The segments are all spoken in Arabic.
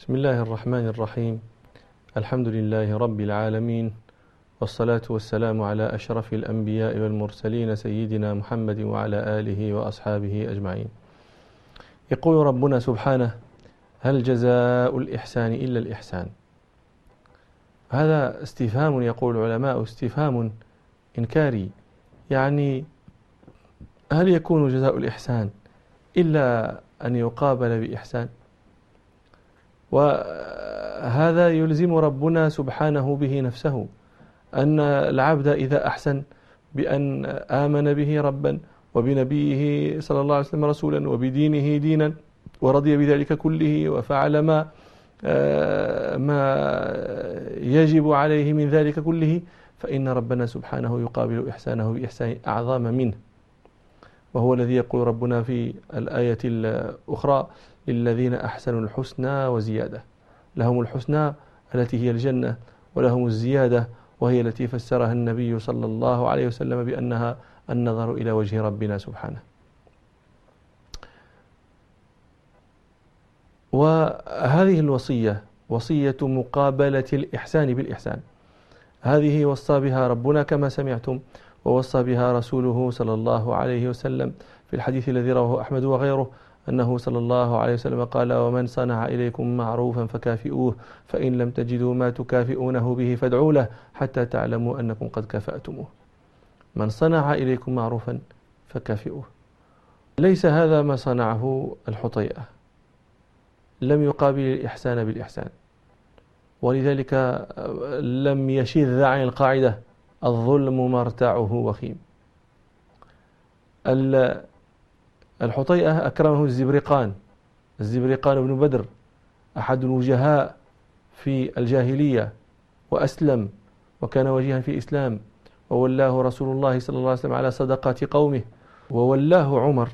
بسم الله الرحمن الرحيم. الحمد لله رب العالمين والصلاة والسلام على أشرف الأنبياء والمرسلين سيدنا محمد وعلى آله وأصحابه أجمعين. يقول ربنا سبحانه هل جزاء الإحسان إلا الإحسان هذا استفهام يقول العلماء استفهام إنكاري. يعني هل يكون جزاء الإحسان إلا أن يقابل بإحسان؟ وهذا يلزم ربنا سبحانه به نفسه أن العبد إذا أحسن بأن آمن به ربا وبنبيه صلى الله عليه وسلم رسولا وبدينه دينا ورضي بذلك كله وفعل ما آه، ما يجب عليه من ذلك كله فإن ربنا سبحانه يقابل إحسانه بإحسان أعظم منه. وهو الذي يقول ربنا في الآية الأخرى للذين أحسنوا الحسنى وزيادة. لهم الحسنى التي هي الجنة ولهم الزيادة وهي التي فسرها النبي صلى الله عليه وسلم بأنها النظر إلى وجه ربنا سبحانه. وهذه الوصية وصية مقابلة الإحسان بالإحسان. هذه وصى بها ربنا كما سمعتم ووصى بها رسوله صلى الله عليه وسلم في الحديث الذي رواه أحمد وغيره أنه صلى الله عليه وسلم قال ومن صنع إليكم معروفا فكافئوه فإن لم تجدوا ما تكافئونه به فادعوا له حتى تعلموا أنكم قد كافأتموه. من صنع إليكم معروفا فكافئوه. ليس هذا ما صنعه الحطيئة. لم يقابل الإحسان بالإحسان. ولذلك لم يشذ عن القاعدة الظلم مرتعه وخيم. الحطيئة أكرمه الزبرقان. الزبرقان بن بدر أحد الوجهاء في الجاهلية وأسلم وكان وجيها في الإسلام وولاه رسول الله صلى الله عليه وسلم على صدقات قومه وولاه عمر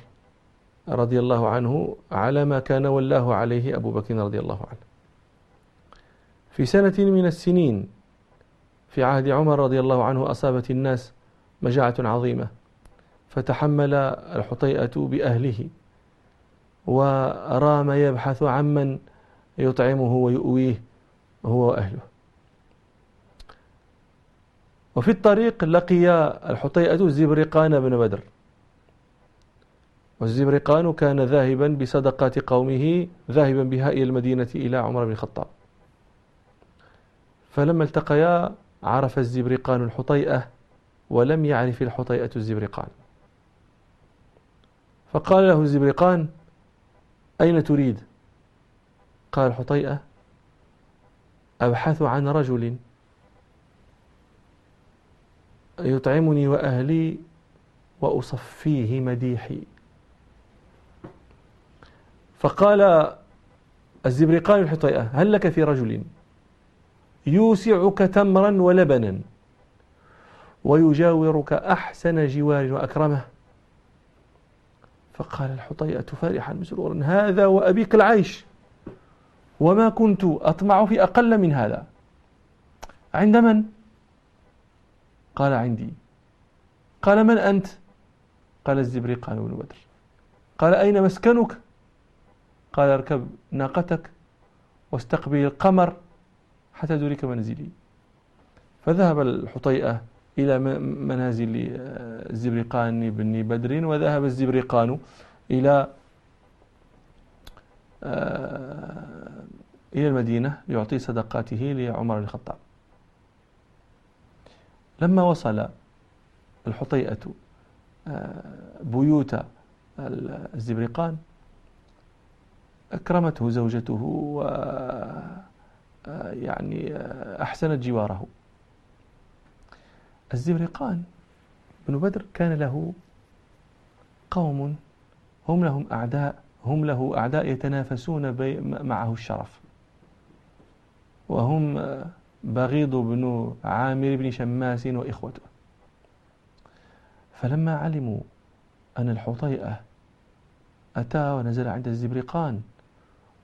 رضي الله عنه على ما كان ولاه عليه أبو بكر رضي الله عنه. في سنة من السنين في عهد عمر رضي الله عنه أصابت الناس مجاعة عظيمة. فتحمل الحطيئة بأهله ورام يبحث عمن يطعمه ويؤويه هو وأهله. وفي الطريق لقي الحطيئة الزبرقان بن بدر. والزبرقان كان ذاهبا بصدقات قومه ذاهبا بها إلى المدينة إلى عمر بن الخطاب. فلما التقيا عرف الزبرقان الحطيئة ولم يعرف الحطيئة الزبرقان. فقال له الزبرقان أين تريد؟ قال حطيئة أبحث عن رجل يطعمني وأهلي وأصفيه مديحي. فقال الزبرقان الحطيئة هل لك في رجل يوسعك تمرا ولبنا ويجاورك أحسن جوار وأكرمه؟ فقال الحطيئة فرحا مسرورا هذا وأبيك العيش وما كنت أطمع في أقل من هذا عند من؟ قال عندي قال من أنت؟ قال الزبرقان بن بدر قال أين مسكنك؟ قال اركب ناقتك واستقبل القمر حتى تدرك منزلي فذهب الحطيئة إلى منازل الزبرقان بن بدر وذهب الزبرقان إلى آه، إلى المدينة ليعطي صدقاته لعمر الخطاب. لما وصل الحطيئة آه، بيوت الزبرقان أكرمته زوجته و آه، يعني أحسنت جواره. الزبرقان بن بدر كان له قوم هم لهم أعداء هم له أعداء يتنافسون معه الشرف. وهم بغيض بن عامر بن شماس وإخوته. فلما علموا أن الحطيئة أتى ونزل عند الزبرقان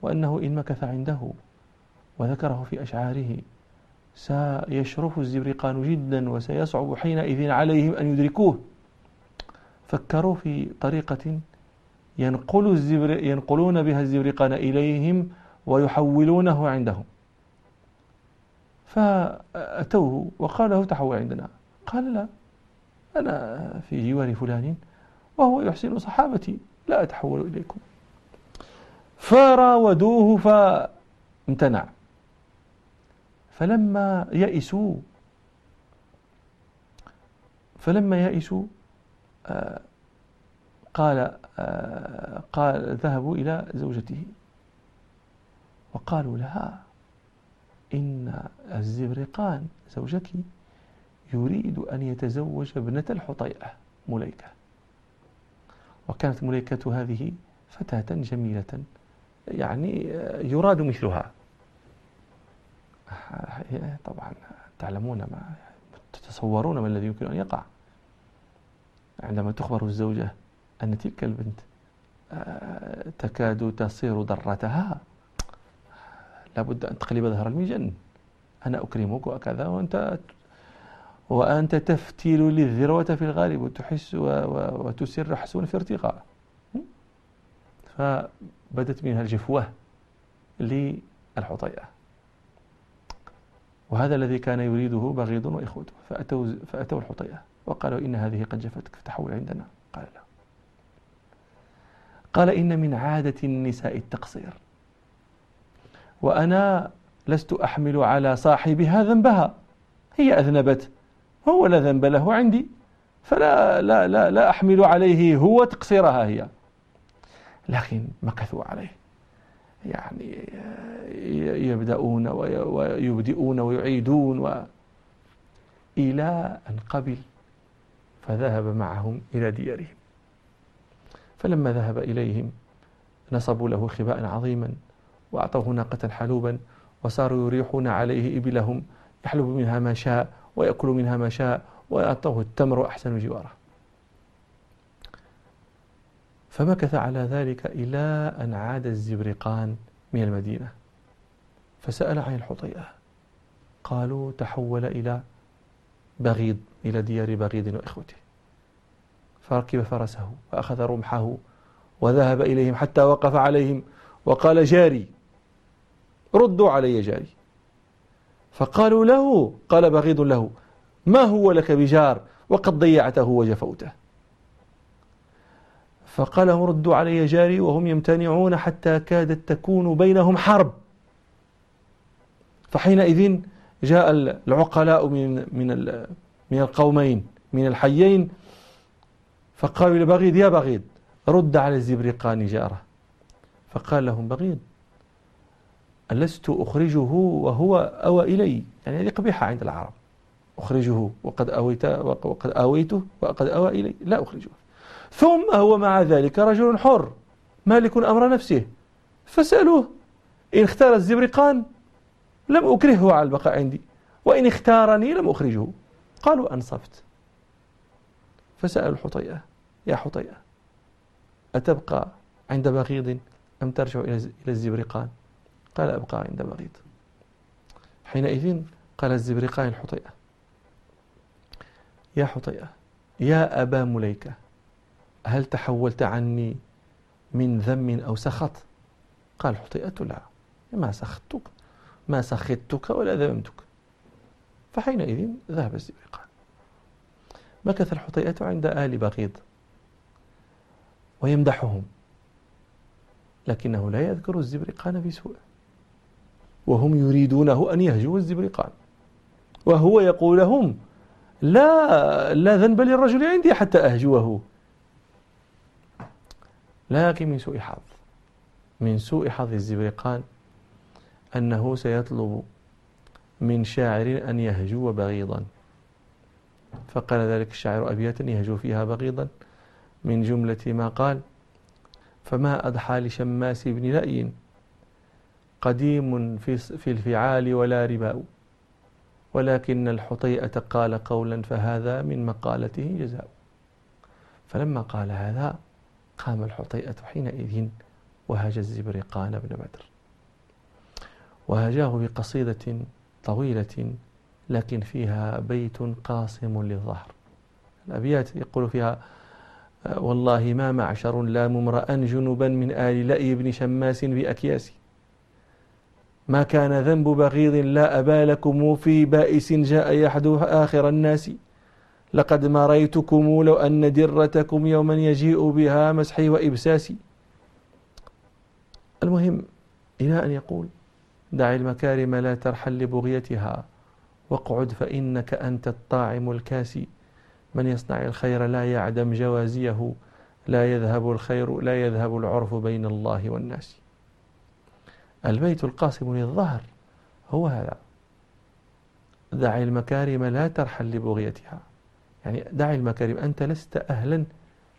وأنه إن مكث عنده وذكره في أشعاره سيشرف الزبرقان جدا وسيصعب حينئذ عليهم أن يدركوه. فكروا في طريقة ينقل الزبر ينقلون بها الزبرقان إليهم ويحولونه عندهم. فأتوه وقال له تحول عندنا. قال لا أنا في جوار فلان وهو يحسن صحابتي لا أتحول إليكم. فراودوه فامتنع. فلما يئسوا فلما يئسوا آه، قال آه، قال ذهبوا إلى زوجته. وقالوا لها إن الزبرقان زوجك يريد أن يتزوج ابنة الحطيئة مليكة. وكانت مليكة هذه فتاة جميلة يعني يراد مثلها. طبعا تعلمون ما تتصورون ما الذي يمكن أن يقع. عندما تخبر الزوجة أن تلك البنت آه، تكاد تصير ضرتها لابد أن تقلب ظهر المجن. أنا أكرمك وكذا وأنت وأنت تفتيل للذروة في الغالب وتحس وتسر حسون في ارتقاء. فبدت منها الجفوة للحطيئة. وهذا الذي كان يريده بغيض وإخوته فأتوا, فأتوا الحطيئة وقالوا إن هذه قد جفتك فتحول عندنا. قال لا. قال إن من عادة النساء التقصير. وأنا لست أحمل على صاحبها ذنبها. هي أذنبت هو لا ذنب له عندي. فلا لا لا لا أحمل عليه هو تقصيرها هي. لكن مكثوا عليه. يعني يبدأون ويبدئون ويعيدون و إلى أن قبل فذهب معهم إلى ديارهم. فلما ذهب إليهم نصبوا له خباء عظيما وأعطوه ناقة حلوبا وصاروا يريحون عليه إبلهم يحلب منها ما شاء ويأكل منها ما شاء وأعطوه التمر أحسن جواره. فمكث على ذلك إلى أن عاد الزبرقان من المدينة. فسأل عن الحطيئة. قالوا تحول إلى بغيض إلى ديار بغيض وإخوته. فركب فرسه وأخذ رمحه وذهب إليهم حتى وقف عليهم وقال جاري ردوا علي جاري. فقالوا له قال بغيض له ما هو لك بجار وقد ضيعته وجفوته؟ فقال لهم ردوا علي جاري وهم يمتنعون حتى كادت تكون بينهم حرب. فحينئذ جاء العقلاء من من من القومين من الحيين فقالوا لبغيض يا بغيض رد على الزبرقان جارة. فقال لهم بغيض ألست أخرجه وهو أوى إلي؟ يعني هذه قبيحة عند العرب. أخرجه وقد أويت وقد آويته وقد أوى إلي. لا أخرجه. ثم هو مع ذلك رجل حر مالك أمر نفسه. فسألوه إن اختار الزبرقان لم أكرهه على البقاء عندي وإن اختارني لم أخرجه. قالوا أنصفت. فسأل الحطيئة يا حطيئة أتبقى عند بغيض أم ترجع إلى الزبرقان؟ قال أبقى عند بغيض. حينئذ قال الزبرقان الحطيئة يا حطيئة يا أبا مليكة هل تحولت عني من ذم أو سخط؟ قال حطيئة لا. ما سخطتك ما سخطتك ولا ذممتك فحينئذ ذهب الزبرقان مكث الحطيئة عند آل بغيض ويمدحهم لكنه لا يذكر الزبرقان بسوء وهم يريدونه أن يهجوا الزبرقان. وهو يقول لهم لا لا ذنب للرجل عندي حتى أهجوه. لكن من سوء حظ. من سوء حظ الزبرقان أنه سيطلب من شاعر أن يهجو بغيضا. فقال ذلك الشاعر أبياتا يهجو فيها بغيضا. من جملة ما قال فما أضحى لشماس بن لأي قديم في في الفعال ولا رباء. ولكن الحطيئة قال قولا فهذا من مقالته جزاء. فلما قال هذا قام الحطيئة حينئذ وهاج الزبرقان بن بدر. وهاجاه بقصيدة طويلة لكن فيها بيت قاصم للظهر. الأبيات يقول فيها والله ما معشر لا ممرأ جنبا من آل لأي بن شماس بأكياس. ما كان ذنب بغيض لا أبا لكم في بائس جاء يحدو آخر الناس. لقد مريتكم لو أن درتكم يوما يجيء بها مسحي وإبساسي. المهم إلى أن يقول دع المكارم لا ترحل لبغيتها واقعد فإنك أنت الطاعم الكاسي. من يصنع الخير لا يعدم جوازيه لا يذهب الخير لا يذهب العرف بين الله والناس. البيت القاسم للظهر هو هذا. دع المكارم لا ترحل لبغيتها. يعني دع المكارم أنت لست أهلا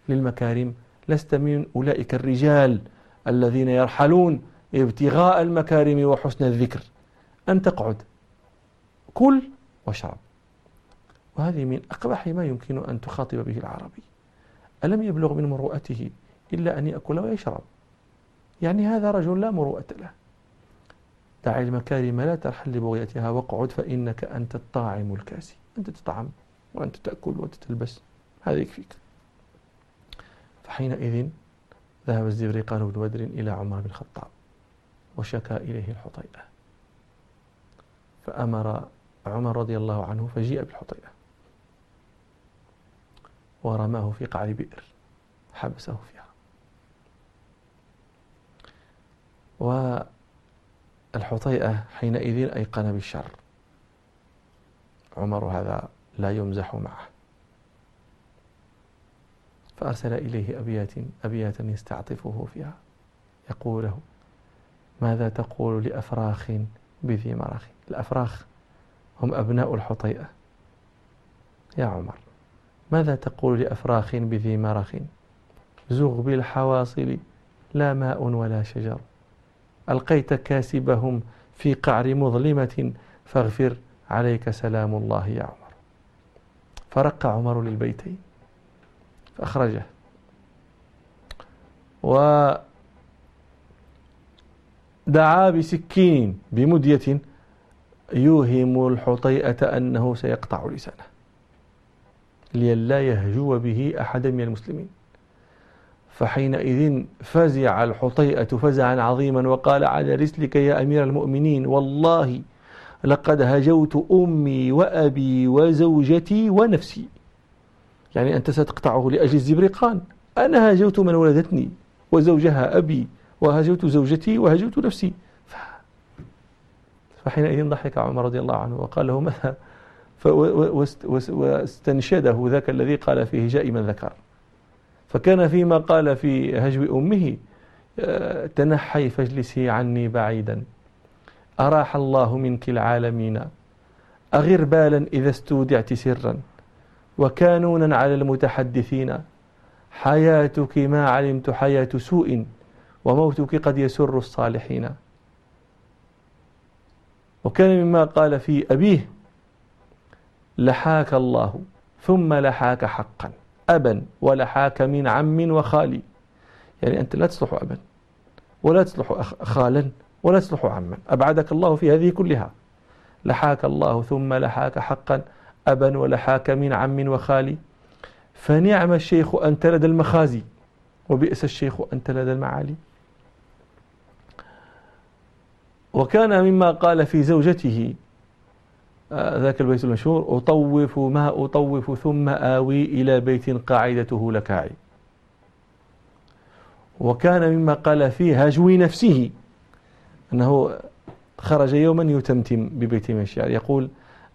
للمكارم لست من أولئك الرجال الذين يرحلون ابتغاء المكارم وحسن الذكر. أن تقعد كل واشرب وهذه من أقبح ما يمكن أن تخاطب به العربي. ألم يبلغ من مروءته إلا أن يأكل ويشرب؟ يعني هذا رجل لا مروءة له. دع المكارم لا ترحل لبغيتها واقعد فإنك أنت الطاعم الكاسي. أنت تطعم وأنت تأكل وأنت تلبس. هذا يكفيك. فحينئذ ذهب الزبرقان بن بدر إلى عمر بن الخطاب وشكى إليه الحطيئة. فأمر عمر رضي الله عنه فجيء بالحطيئة. ورماه في قعر بئر. حبسه فيها. والحطيئة حينئذ أيقن بالشر. عمر هذا لا يمزح معه. فأرسل إليه أبيات أبياتا يستعطفه فيها. يقول له ماذا تقول لأفراخ بذي مرخ؟ الأفراخ هم أبناء الحطيئة. يا عمر ماذا تقول لأفراخ بذي مرخ؟ زغ بالحواصل لا ماء ولا شجر. ألقيت كاسبهم في قعر مظلمة فاغفر عليك سلام الله يا عمر. فرق عمر للبيتين. فأخرجه. ودعا بسكين بمدية يوهم الحطيئة أنه سيقطع لسانه. لئلا يهجو به أحدا من المسلمين. فحينئذ فزع الحطيئة فزعا عظيما وقال على رسلك يا أمير المؤمنين والله لقد هجوت أمي وأبي وزوجتي ونفسي. يعني أنت ستقطعه لأجل الزبرقان. أنا هاجوت من ولدتني وزوجها أبي وهاجوت زوجتي وهاجوت نفسي. فحينئذ ضحك عمر رضي الله عنه وقال له ماذا؟ واستنشده ذاك الذي قال فيه من ذكر. فكان فيما قال في هجو أمه آه، تنحي فاجلسي عني بعيدا. أراح الله منك العالمين. أغر بالا إذا استودعت سرا. وكانونا على المتحدثين. حياتك ما علمت حياة سوء وموتك قد يسر الصالحين. وكان مما قال في أبيه لحاك الله ثم لحاك حقا. أبا ولحاك من عم وخالي. يعني أنت لا تصلح أبا ولا تصلح خالا. ولا تصلح عما أبعدك الله في هذه كلها. لحاك الله ثم لحاك حقا. أبا ولحاك من عم وخالي. فنعم الشيخ أنت لدى المخازي وبئس الشيخ أنت لدى المعالي. وكان مما قال في زوجته آه، ذاك البيت المشهور أطوف ما أطوف ثم آوي إلى بيت قاعدته لكاعي. وكان مما قال في هجو نفسه. أنه خرج يوما يتمتم ببيت من الشعر يقول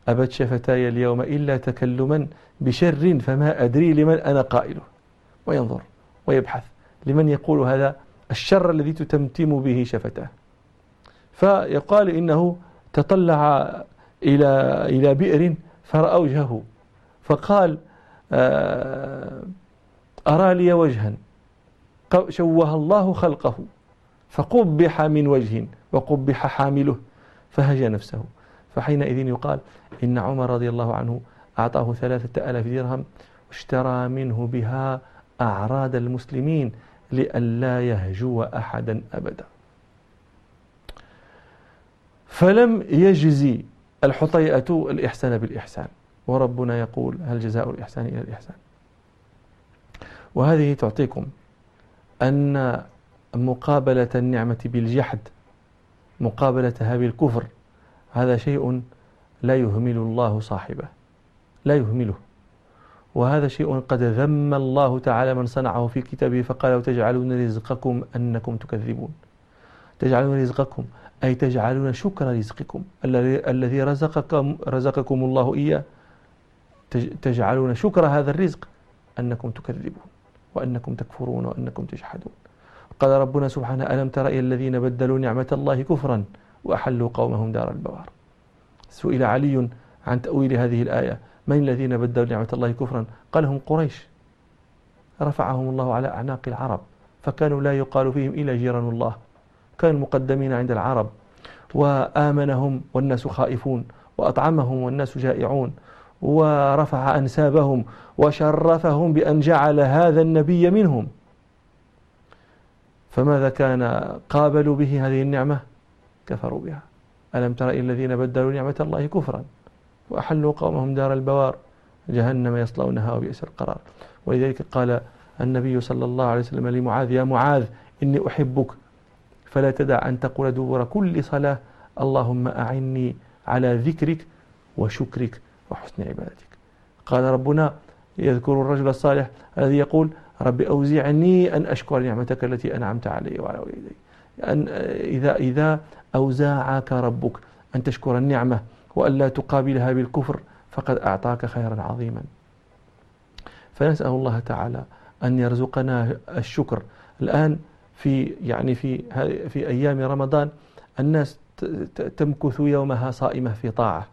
أبت شفتاي اليوم إلا تكلما بشر فما أدري لمن أنا قائله وينظر ويبحث لمن يقول هذا الشر الذي تتمتم به شفتاه. فيقال إنه تطلع إلى إلى بئر فرأى وجهه. فقال آه، أرى لي وجها شوه الله خلقه. فقبح من وجه وقبح حامله فهجى نفسه. فحينئذ يقال إن عمر رضي الله عنه أعطاه ثلاثة ألاف درهم واشترى منه بها أعراض المسلمين لئلا يهجو أحدا أبدا. فلم يجزي الحطيئة الإحسان بالإحسان وربنا يقول هل جزاء الإحسان إلى الإحسان؟ وهذه تعطيكم أن مقابلة النعمة بالجحد مقابلتها بالكفر هذا شيء لا يهمل الله صاحبه لا يهمله. وهذا شيء قد ذم الله تعالى من صنعه في كتابه فقال وتجعلون رزقكم أنكم تكذبون. تجعلون رزقكم أي تجعلون شكر رزقكم. الذي رزقكم, رزقكم الله إياه. تجعلون شكر هذا الرزق أنكم تكذبون وأنكم تكفرون وأنكم تجحدون. قال ربنا سبحانه ألم تر إلى الذين بدلوا نعمة الله كفرا وأحلوا قومهم دار البوار. سئل علي عن تأويل هذه الآية من الذين بدلوا نعمة الله كفرا؟ قال هم قريش. رفعهم الله على أعناق العرب فكانوا لا يقال فيهم إلا جيران الله. كانوا مقدمين عند العرب وآمنهم والناس خائفون وأطعمهم والناس جائعون ورفع أنسابهم وشرفهم بأن جعل هذا النبي منهم. فماذا كان قابلوا به هذه النعمة؟ كفروا بها. ألم تر الذين بدلوا نعمة الله كفرا وأحلوا قومهم دار البوار جهنم يصلونها وبئس القرار. ولذلك قال النبي صلى الله عليه وسلم لمعاذ يا معاذ إني أحبك فلا تدع أن تقول دبر كل صلاة اللهم أعني على ذكرك وشكرك وحسن عبادتك. قال ربنا يذكر الرجل الصالح الذي يقول رب أوزعني أن أشكر نعمتك التي أنعمت علي وعلى والدي. أن إذا إذا أوزاعك ربك أن تشكر النعمة وألا تقابلها بالكفر فقد أعطاك خيرا عظيما. فنسأل الله تعالى أن يرزقنا الشكر. الآن في يعني في في أيام رمضان الناس تمكث يومها صائمة في طاعة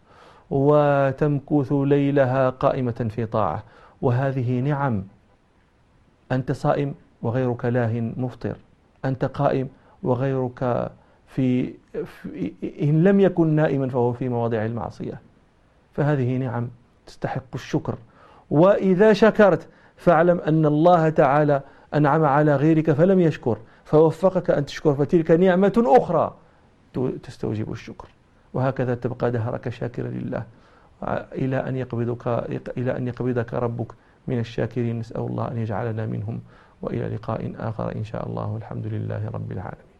وتمكث ليلها قائمة في طاعة. وهذه نعم أنت صائم وغيرك لاه مفطر. أنت قائم وغيرك في, في إن لم يكن نائما فهو في مواضع المعصية. فهذه نعم تستحق الشكر. وإذا شكرت فاعلم أن الله تعالى أنعم على غيرك فلم يشكر. فوفقك أن تشكر فتلك نعمة أخرى تستوجب الشكر. وهكذا تبقى دهرك شاكرا لله. إلى أن يقبضك إلى أن يقبضك ربك. من الشاكرين نسأل الله أن يجعلنا منهم وإلى لقاء آخر إن شاء الله الحمد لله رب العالمين.